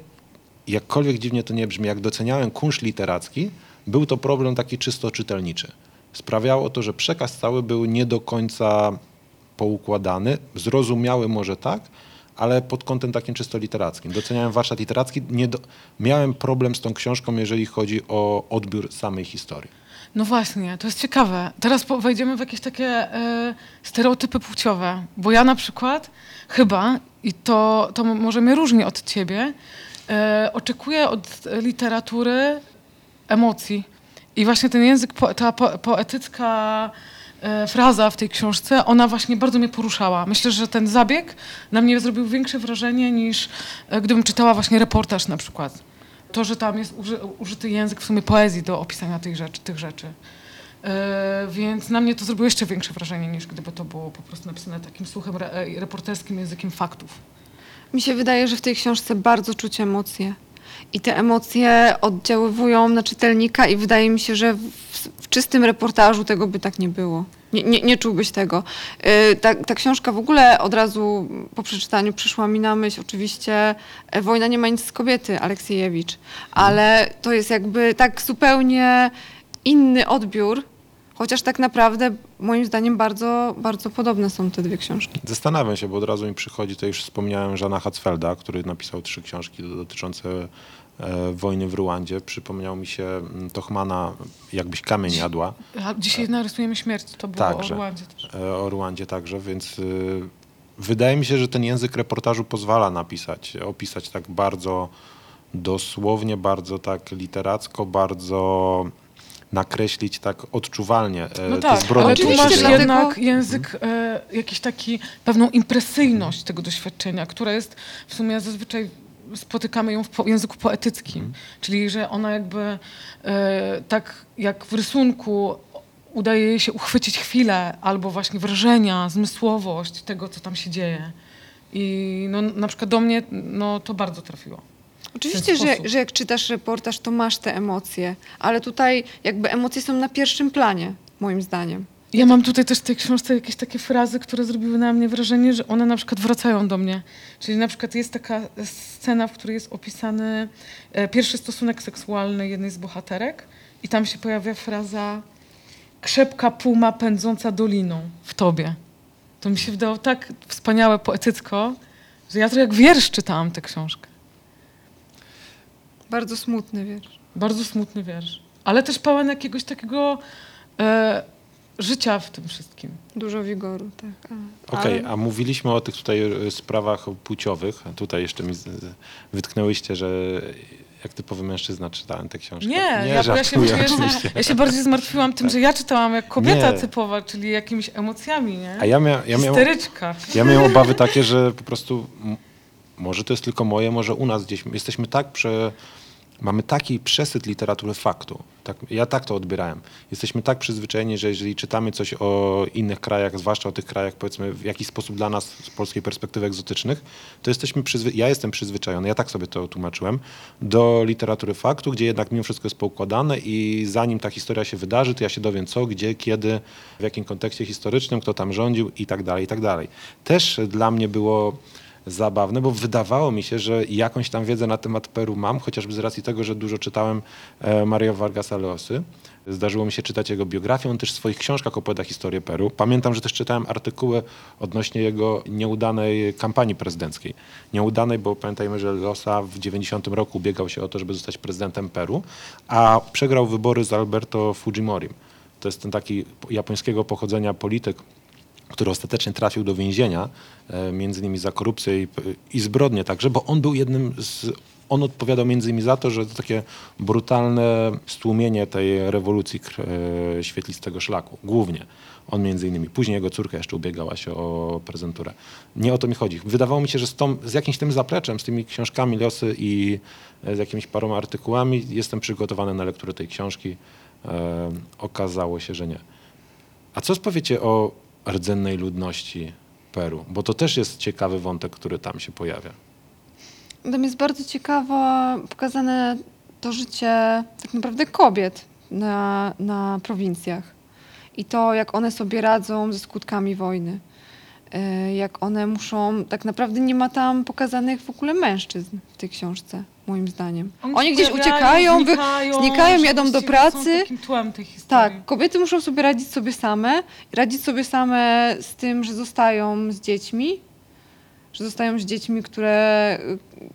jakkolwiek dziwnie to nie brzmi, jak doceniałem kunszt literacki, był to problem taki czysto czytelniczy. Sprawiało to, że przekaz cały był nie do końca poukładany, zrozumiały może tak, ale pod kątem takim czysto literackim. Doceniałem warsztat literacki, do... miałem problem z tą książką, jeżeli chodzi o odbiór samej historii. No właśnie, to jest ciekawe. Teraz wejdziemy w jakieś takie e, stereotypy płciowe, bo ja na przykład chyba, i to, to m- może mnie różni od ciebie, e, oczekuję od literatury emocji. I właśnie ten język, ta po, poetycka e, fraza w tej książce, ona właśnie bardzo mnie poruszała. Myślę, że ten zabieg na mnie zrobił większe wrażenie niż e, gdybym czytała właśnie reportaż na przykład. To, że tam jest uży, użyty język w sumie poezji do opisania tych rzeczy. Tych rzeczy. E, więc na mnie to zrobiło jeszcze większe wrażenie niż gdyby to było po prostu napisane takim suchym, re, e, reporterskim językiem faktów. Mi się wydaje, że w tej książce bardzo czuć emocje. I te emocje oddziaływują na czytelnika i wydaje mi się, że w, w czystym reportażu tego by tak nie było. Nie, nie, nie czułbyś tego. Yy, ta, ta książka w ogóle od razu po przeczytaniu przyszła mi na myśl oczywiście Wojna nie ma nic z kobiety, Aleksiejewicz. Ale to jest jakby tak zupełnie inny odbiór, chociaż tak naprawdę moim zdaniem bardzo, bardzo podobne są te dwie książki. Zastanawiam się, bo od razu mi przychodzi, to już wspomniałem, Żana Hatzfelda, który napisał trzy książki dotyczące e, wojny w Ruandzie. Przypomniał mi się mm, Tochmana, jakbyś kamień jadła. A dzisiaj narysujemy śmierć, to było Także. o Rwandzie też. e, o Ruandzie także, więc wydaje mi się, że ten język reportażu pozwala napisać, opisać tak bardzo dosłownie, bardzo tak literacko, bardzo nakreślić tak odczuwalnie e, No te tak, zbrodnie. ale tu masz dlatego- jednak język, e, jakiś taki, pewną impresyjność tego doświadczenia, która jest w sumie zazwyczaj spotykamy ją w po, języku poetyckim, czyli że ona jakby e, tak jak w rysunku udaje jej się uchwycić chwilę albo właśnie wrażenia, zmysłowość tego, co tam się dzieje. I no, na przykład do mnie no, to bardzo trafiło. Oczywiście, że, że jak czytasz reportaż, to masz te emocje, ale tutaj jakby emocje są na pierwszym planie, moim zdaniem. Ja mam tutaj też w tej książce jakieś takie frazy, które zrobiły na mnie wrażenie, że one na przykład wracają do mnie. Czyli na przykład jest taka scena, w której jest opisany e, pierwszy stosunek seksualny jednej z bohaterek i tam się pojawia fraza krzepka puma pędząca doliną w tobie. To mi się wydało tak wspaniałe poetycko, że ja to jak wiersz czytałam tę książkę. Bardzo smutny wiersz. Bardzo smutny wiersz. Ale też pełen jakiegoś takiego e, życia w tym wszystkim. Dużo wigoru, tak. Okej, ale- a mówiliśmy o tych tutaj e, sprawach płciowych. Tutaj jeszcze mi z- z- wytknęłyście, że jak typowy mężczyzna czytałem tę książkę. Nie, ja, bo ja, się, ja, ja się bardziej zmartwiłam tym, że ja czytałam jak kobieta Nie. typowa, czyli jakimiś emocjami, nie? A ja, mia, ja, miałem, ja miałem obawy takie, że po prostu może to jest tylko moje, może u nas gdzieś jesteśmy tak prze, mamy taki przesyt literatury faktu. Tak, ja tak to odbierałem. Jesteśmy tak przyzwyczajeni, że jeżeli czytamy coś o innych krajach, zwłaszcza o tych krajach powiedzmy w jakiś sposób dla nas z polskiej perspektywy egzotycznych, to jesteśmy przyzwy- ja jestem przyzwyczajony, ja tak sobie to tłumaczyłem, do literatury faktu, gdzie jednak mimo wszystko jest poukładane i zanim ta historia się wydarzy, to ja się dowiem co, gdzie, kiedy, w jakim kontekście historycznym, kto tam rządził i tak dalej, i tak dalej. Też dla mnie było zabawne, bo wydawało mi się, że jakąś tam wiedzę na temat Peru mam, chociażby z racji tego, że dużo czytałem e, Mario Vargasa Llosy. Zdarzyło mi się czytać jego biografię, on też w swoich książkach opowiada historię Peru. Pamiętam, że też czytałem artykuły odnośnie jego nieudanej kampanii prezydenckiej. Nieudanej, bo pamiętajmy, że Losa w 90 roku ubiegał się o to, żeby zostać prezydentem Peru, a przegrał wybory z Alberto Fujimorim. To jest ten taki japońskiego pochodzenia polityk, który ostatecznie trafił do więzienia, e, między innymi za korupcję i, i zbrodnie także, bo on był jednym z... On odpowiadał między innymi za to, że to takie brutalne stłumienie tej rewolucji e, świetlistego szlaku, głównie. On między innymi. Później jego córka jeszcze ubiegała się o prezenturę. Nie o to mi chodzi. Wydawało mi się, że z, tą, z jakimś tym zapleczem, z tymi książkami Losy i e, z jakimiś paroma artykułami jestem przygotowany na lekturę tej książki. E, okazało się, że nie. A co powiecie o rdzennej ludności Peru? Bo to też jest ciekawy wątek, który tam się pojawia. Tam jest bardzo ciekawo pokazane to życie tak naprawdę kobiet na, na prowincjach. I to, jak one sobie radzą ze skutkami wojny. E, Jak one muszą, tak naprawdę nie ma tam pokazanych w ogóle mężczyzn w tej książce, moim zdaniem. Oni, się gdzieś pojawiają, uciekają, znikają, znikają jadą do są pracy. takim tłem tej historii. Tak, kobiety muszą sobie radzić sobie same, radzić sobie same z tym, że zostają z dziećmi, że zostają z dziećmi, które,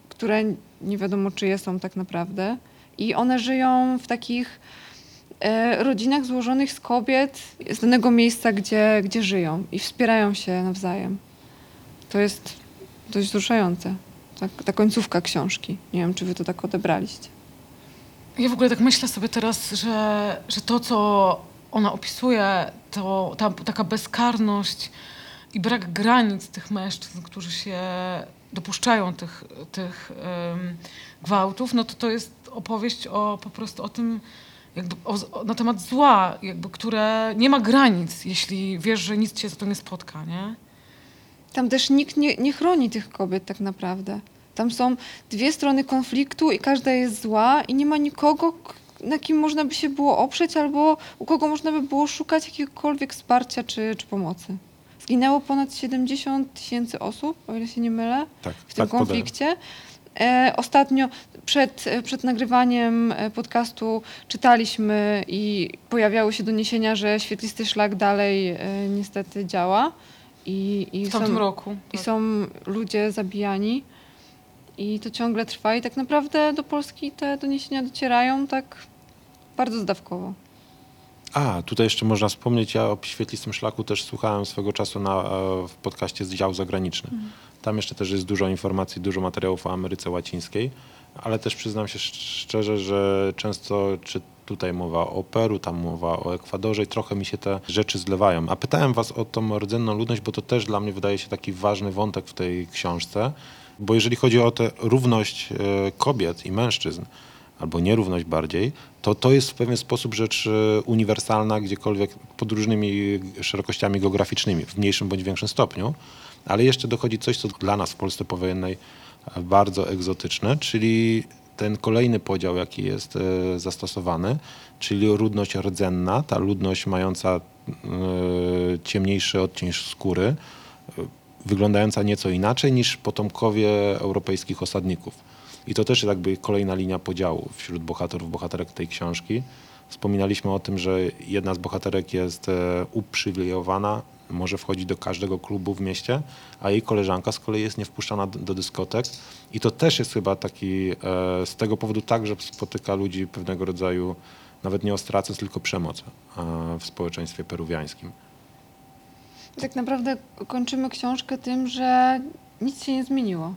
które nie wiadomo czyje są tak naprawdę. I one żyją w takich e, rodzinach złożonych z kobiet z danego miejsca, gdzie, gdzie żyją i wspierają się nawzajem. To jest dość wzruszające. Tak, ta końcówka książki. Nie wiem, czy wy to tak odebraliście. Ja w ogóle tak myślę sobie teraz, że, że to, co ona opisuje, to ta taka bezkarność i brak granic tych mężczyzn, którzy się dopuszczają tych, tych gwałtów, no to to jest opowieść o po prostu o tym, jakby o, na temat zła, jakby, które nie ma granic, jeśli wiesz, że nic cię za to nie spotka, nie? Tam też nikt nie, nie chroni tych kobiet tak naprawdę. Tam są dwie strony konfliktu i każda jest zła i nie ma nikogo, na kim można by się było oprzeć albo u kogo można by było szukać jakiegokolwiek wsparcia czy, czy pomocy. Zginęło ponad 70 tysięcy osób, o ile się nie mylę, Tak, w tym tak konflikcie. E, ostatnio przed, e, przed nagrywaniem e, podcastu czytaliśmy i pojawiały się doniesienia, że świetlisty szlak dalej niestety działa. I, i W tamtym są- roku. i tak. są ludzie zabijani i to ciągle trwa i tak naprawdę do Polski te doniesienia docierają tak bardzo zdawkowo. A, tutaj jeszcze można wspomnieć, ja o świetlistym szlaku też słuchałem swego czasu na, e, w podcaście z działu zagranicznym. Tam jeszcze też jest dużo informacji, dużo materiałów o Ameryce Łacińskiej, ale też przyznam się szcz- szczerze, że często czy tutaj mowa o Peru, tam mowa o Ekwadorze i trochę mi się te rzeczy zlewają. A pytałem was o tą rdzenną ludność, bo to też dla mnie wydaje się taki ważny wątek w tej książce, bo jeżeli chodzi o tę równość e, kobiet i mężczyzn, albo nierówność bardziej, to to jest w pewien sposób rzecz e, uniwersalna gdziekolwiek pod różnymi szerokościami geograficznymi, w mniejszym bądź większym stopniu. Ale jeszcze dochodzi coś, co dla nas w Polsce powojennej bardzo egzotyczne, czyli ten kolejny podział, jaki jest e, zastosowany, czyli ludność rdzenna, ta ludność mająca e, ciemniejszy odcień skóry, e, wyglądająca nieco inaczej niż potomkowie europejskich osadników. I to też jest jakby kolejna linia podziału wśród bohaterów, bohaterek tej książki. Wspominaliśmy o tym, że jedna z bohaterek jest e, uprzywilejowana, może wchodzić do każdego klubu w mieście, a jej koleżanka z kolei jest niewpuszczana do, do dyskotek. I to też jest chyba taki, e, z tego powodu tak, że spotyka ludzi pewnego rodzaju, nawet nie ostracyzm, tylko przemoc w społeczeństwie peruwiańskim. Tak naprawdę kończymy książkę tym, że nic się nie zmieniło.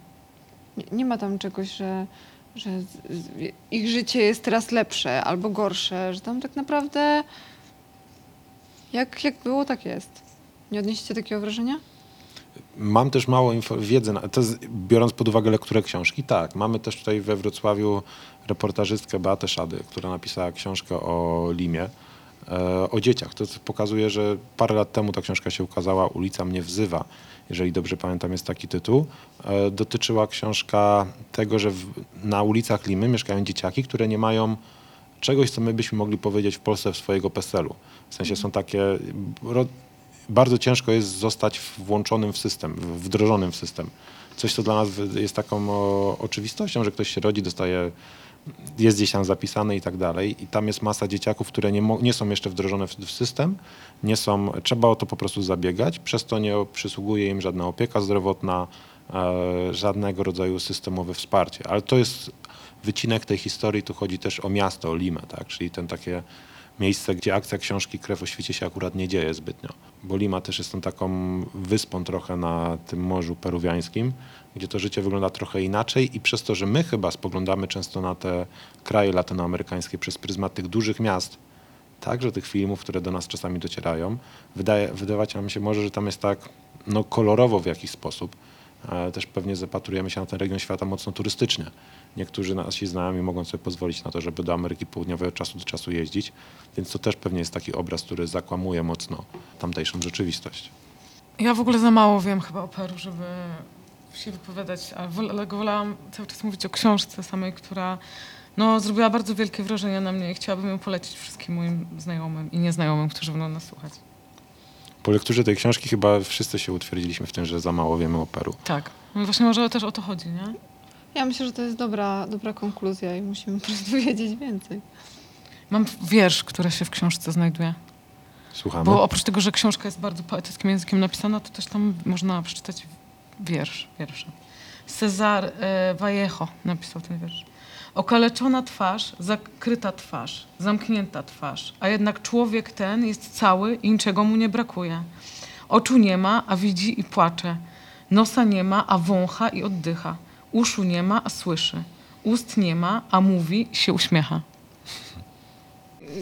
Nie, nie ma tam czegoś, że, że ich życie jest teraz lepsze albo gorsze, że tam tak naprawdę jak, jak było, tak jest. Nie odnieśliście takiego wrażenia? Mam też mało wiedzy, to jest, biorąc pod uwagę lekturę książki, tak. Mamy też tutaj we Wrocławiu reportażystkę Beatę Szady, która napisała książkę o Limie, e, o dzieciach. To pokazuje, że parę lat temu ta książka się ukazała, Ulica mnie wzywa, jeżeli dobrze pamiętam jest taki tytuł. E, dotyczyła książka tego, że w, na ulicach Limy mieszkają dzieciaki, które nie mają czegoś, co my byśmy mogli powiedzieć w Polsce w swojego PESEL-u. W sensie są takie... Bardzo ciężko jest zostać włączonym w system, wdrożonym w system. Coś, co dla nas jest taką o, oczywistością, że ktoś się rodzi, dostaje, jest gdzieś tam zapisany i tak dalej. I tam jest masa dzieciaków, które nie, nie są jeszcze wdrożone w, w system, nie są, trzeba o to po prostu zabiegać, przez to nie przysługuje im żadna opieka zdrowotna, e, żadnego rodzaju systemowe wsparcie. Ale to jest wycinek tej historii, tu chodzi też o miasto, o Limę, tak? czyli ten takie miejsce, gdzie akcja książki Krew o świecie się akurat nie dzieje zbytnio. Bo Lima też jest tą taką wyspą trochę na tym morzu peruwiańskim, gdzie to życie wygląda trochę inaczej i przez to, że my chyba spoglądamy często na te kraje latynoamerykańskie przez pryzmat tych dużych miast, także tych filmów, które do nas czasami docierają, wydaje, wydawać nam się może, że tam jest tak no, kolorowo w jakiś sposób. E, Też pewnie zapatrujemy się na ten region świata mocno turystycznie. Niektórzy nasi znajomi mogą sobie pozwolić na to, żeby do Ameryki Południowej od czasu do czasu jeździć, więc to też pewnie jest taki obraz, który zakłamuje mocno tamtejszą rzeczywistość. Ja w ogóle za mało wiem chyba o Peru, żeby się wypowiadać, ale wol- ale wolałam cały czas mówić o książce samej, która no, zrobiła bardzo wielkie wrażenie na mnie i chciałabym ją polecić wszystkim moim znajomym i nieznajomym, którzy będą nas słuchać. Po lekturze tej książki chyba wszyscy się utwierdziliśmy w tym, że za mało wiemy o Peru. Tak. No właśnie może też o to chodzi, nie? Ja myślę, że to jest dobra, dobra konkluzja i musimy (laughs) po prostu wiedzieć więcej. Mam wiersz, który się w książce znajduje. Słuchamy? Bo oprócz tego, że książka jest bardzo poetyckim językiem napisana, to też tam można przeczytać wiersz, wiersze. Cezar e, Vallejo napisał ten wiersz. Okaleczona twarz, zakryta twarz, zamknięta twarz, a jednak człowiek ten jest cały i niczego mu nie brakuje. Oczu nie ma, a widzi i płacze. Nosa nie ma, a wącha i oddycha. Uszu nie ma, a słyszy. Ust nie ma, a mówi i się uśmiecha.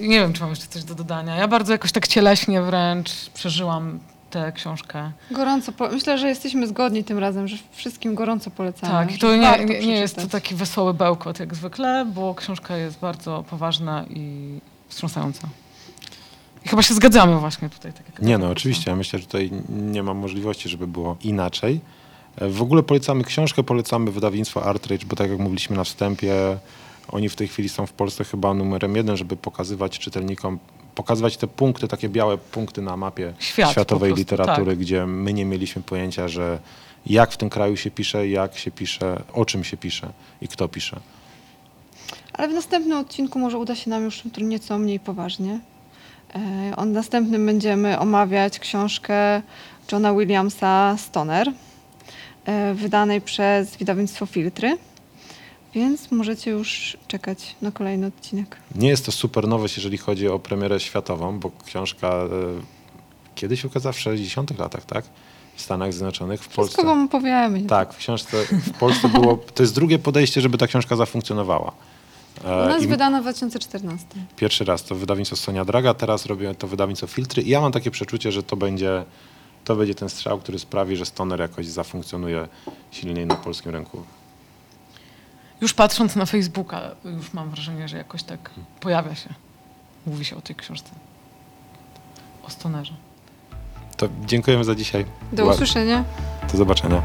Nie wiem, czy mam jeszcze coś do dodania. Ja bardzo jakoś tak cieleśnie wręcz przeżyłam tę książkę. Gorąco, po... myślę, że jesteśmy zgodni tym razem, że wszystkim gorąco polecamy. tak, i że to nie, warto nie, nie jest to przeczytać. taki wesoły bełkot jak zwykle, bo książka jest bardzo poważna i wstrząsająca. I chyba się zgadzamy właśnie tutaj. Tak jak Nie no, oczywiście. Ja myślę, że tutaj nie ma możliwości, żeby było inaczej. E, W ogóle polecamy książkę, polecamy wydawnictwo Artrage, bo tak jak mówiliśmy na wstępie, oni w tej chwili są w Polsce chyba numerem jeden, żeby pokazywać czytelnikom, pokazywać te punkty, takie białe punkty na mapie Świat po światowej prostu, literatury, tak. gdzie my nie mieliśmy pojęcia, że jak w tym kraju się pisze, jak się pisze, o czym się pisze i kto pisze. Ale w następnym odcinku może uda się nam już nieco mniej poważnie. E, On następnym będziemy omawiać książkę Johna Williamsa Stoner, e, wydanej przez wydawnictwo Filtry. Więc możecie już czekać na kolejny odcinek. Nie jest to super nowość, jeżeli chodzi o premierę światową, bo książka e, kiedyś ukazała w 60 latach, tak? W Stanach Zjednoczonych, w Wszystko Polsce. wam opowiemy. Tak, w książce w Polsce było. To jest drugie podejście, żeby ta książka zafunkcjonowała. E, U nas i wydana w 2014. Pierwszy raz to wydawnictwo Sonia Draga, teraz robię to wydawnictwo Filtry i ja mam takie przeczucie, że to będzie, to będzie ten strzał, który sprawi, że Stoner jakoś zafunkcjonuje silniej na polskim rynku. Już patrząc na Facebooka, już mam wrażenie, że jakoś tak pojawia się. Mówi się o tej książce. O stonerze. To dziękujemy za dzisiaj. Do Była- usłyszenia. Do zobaczenia.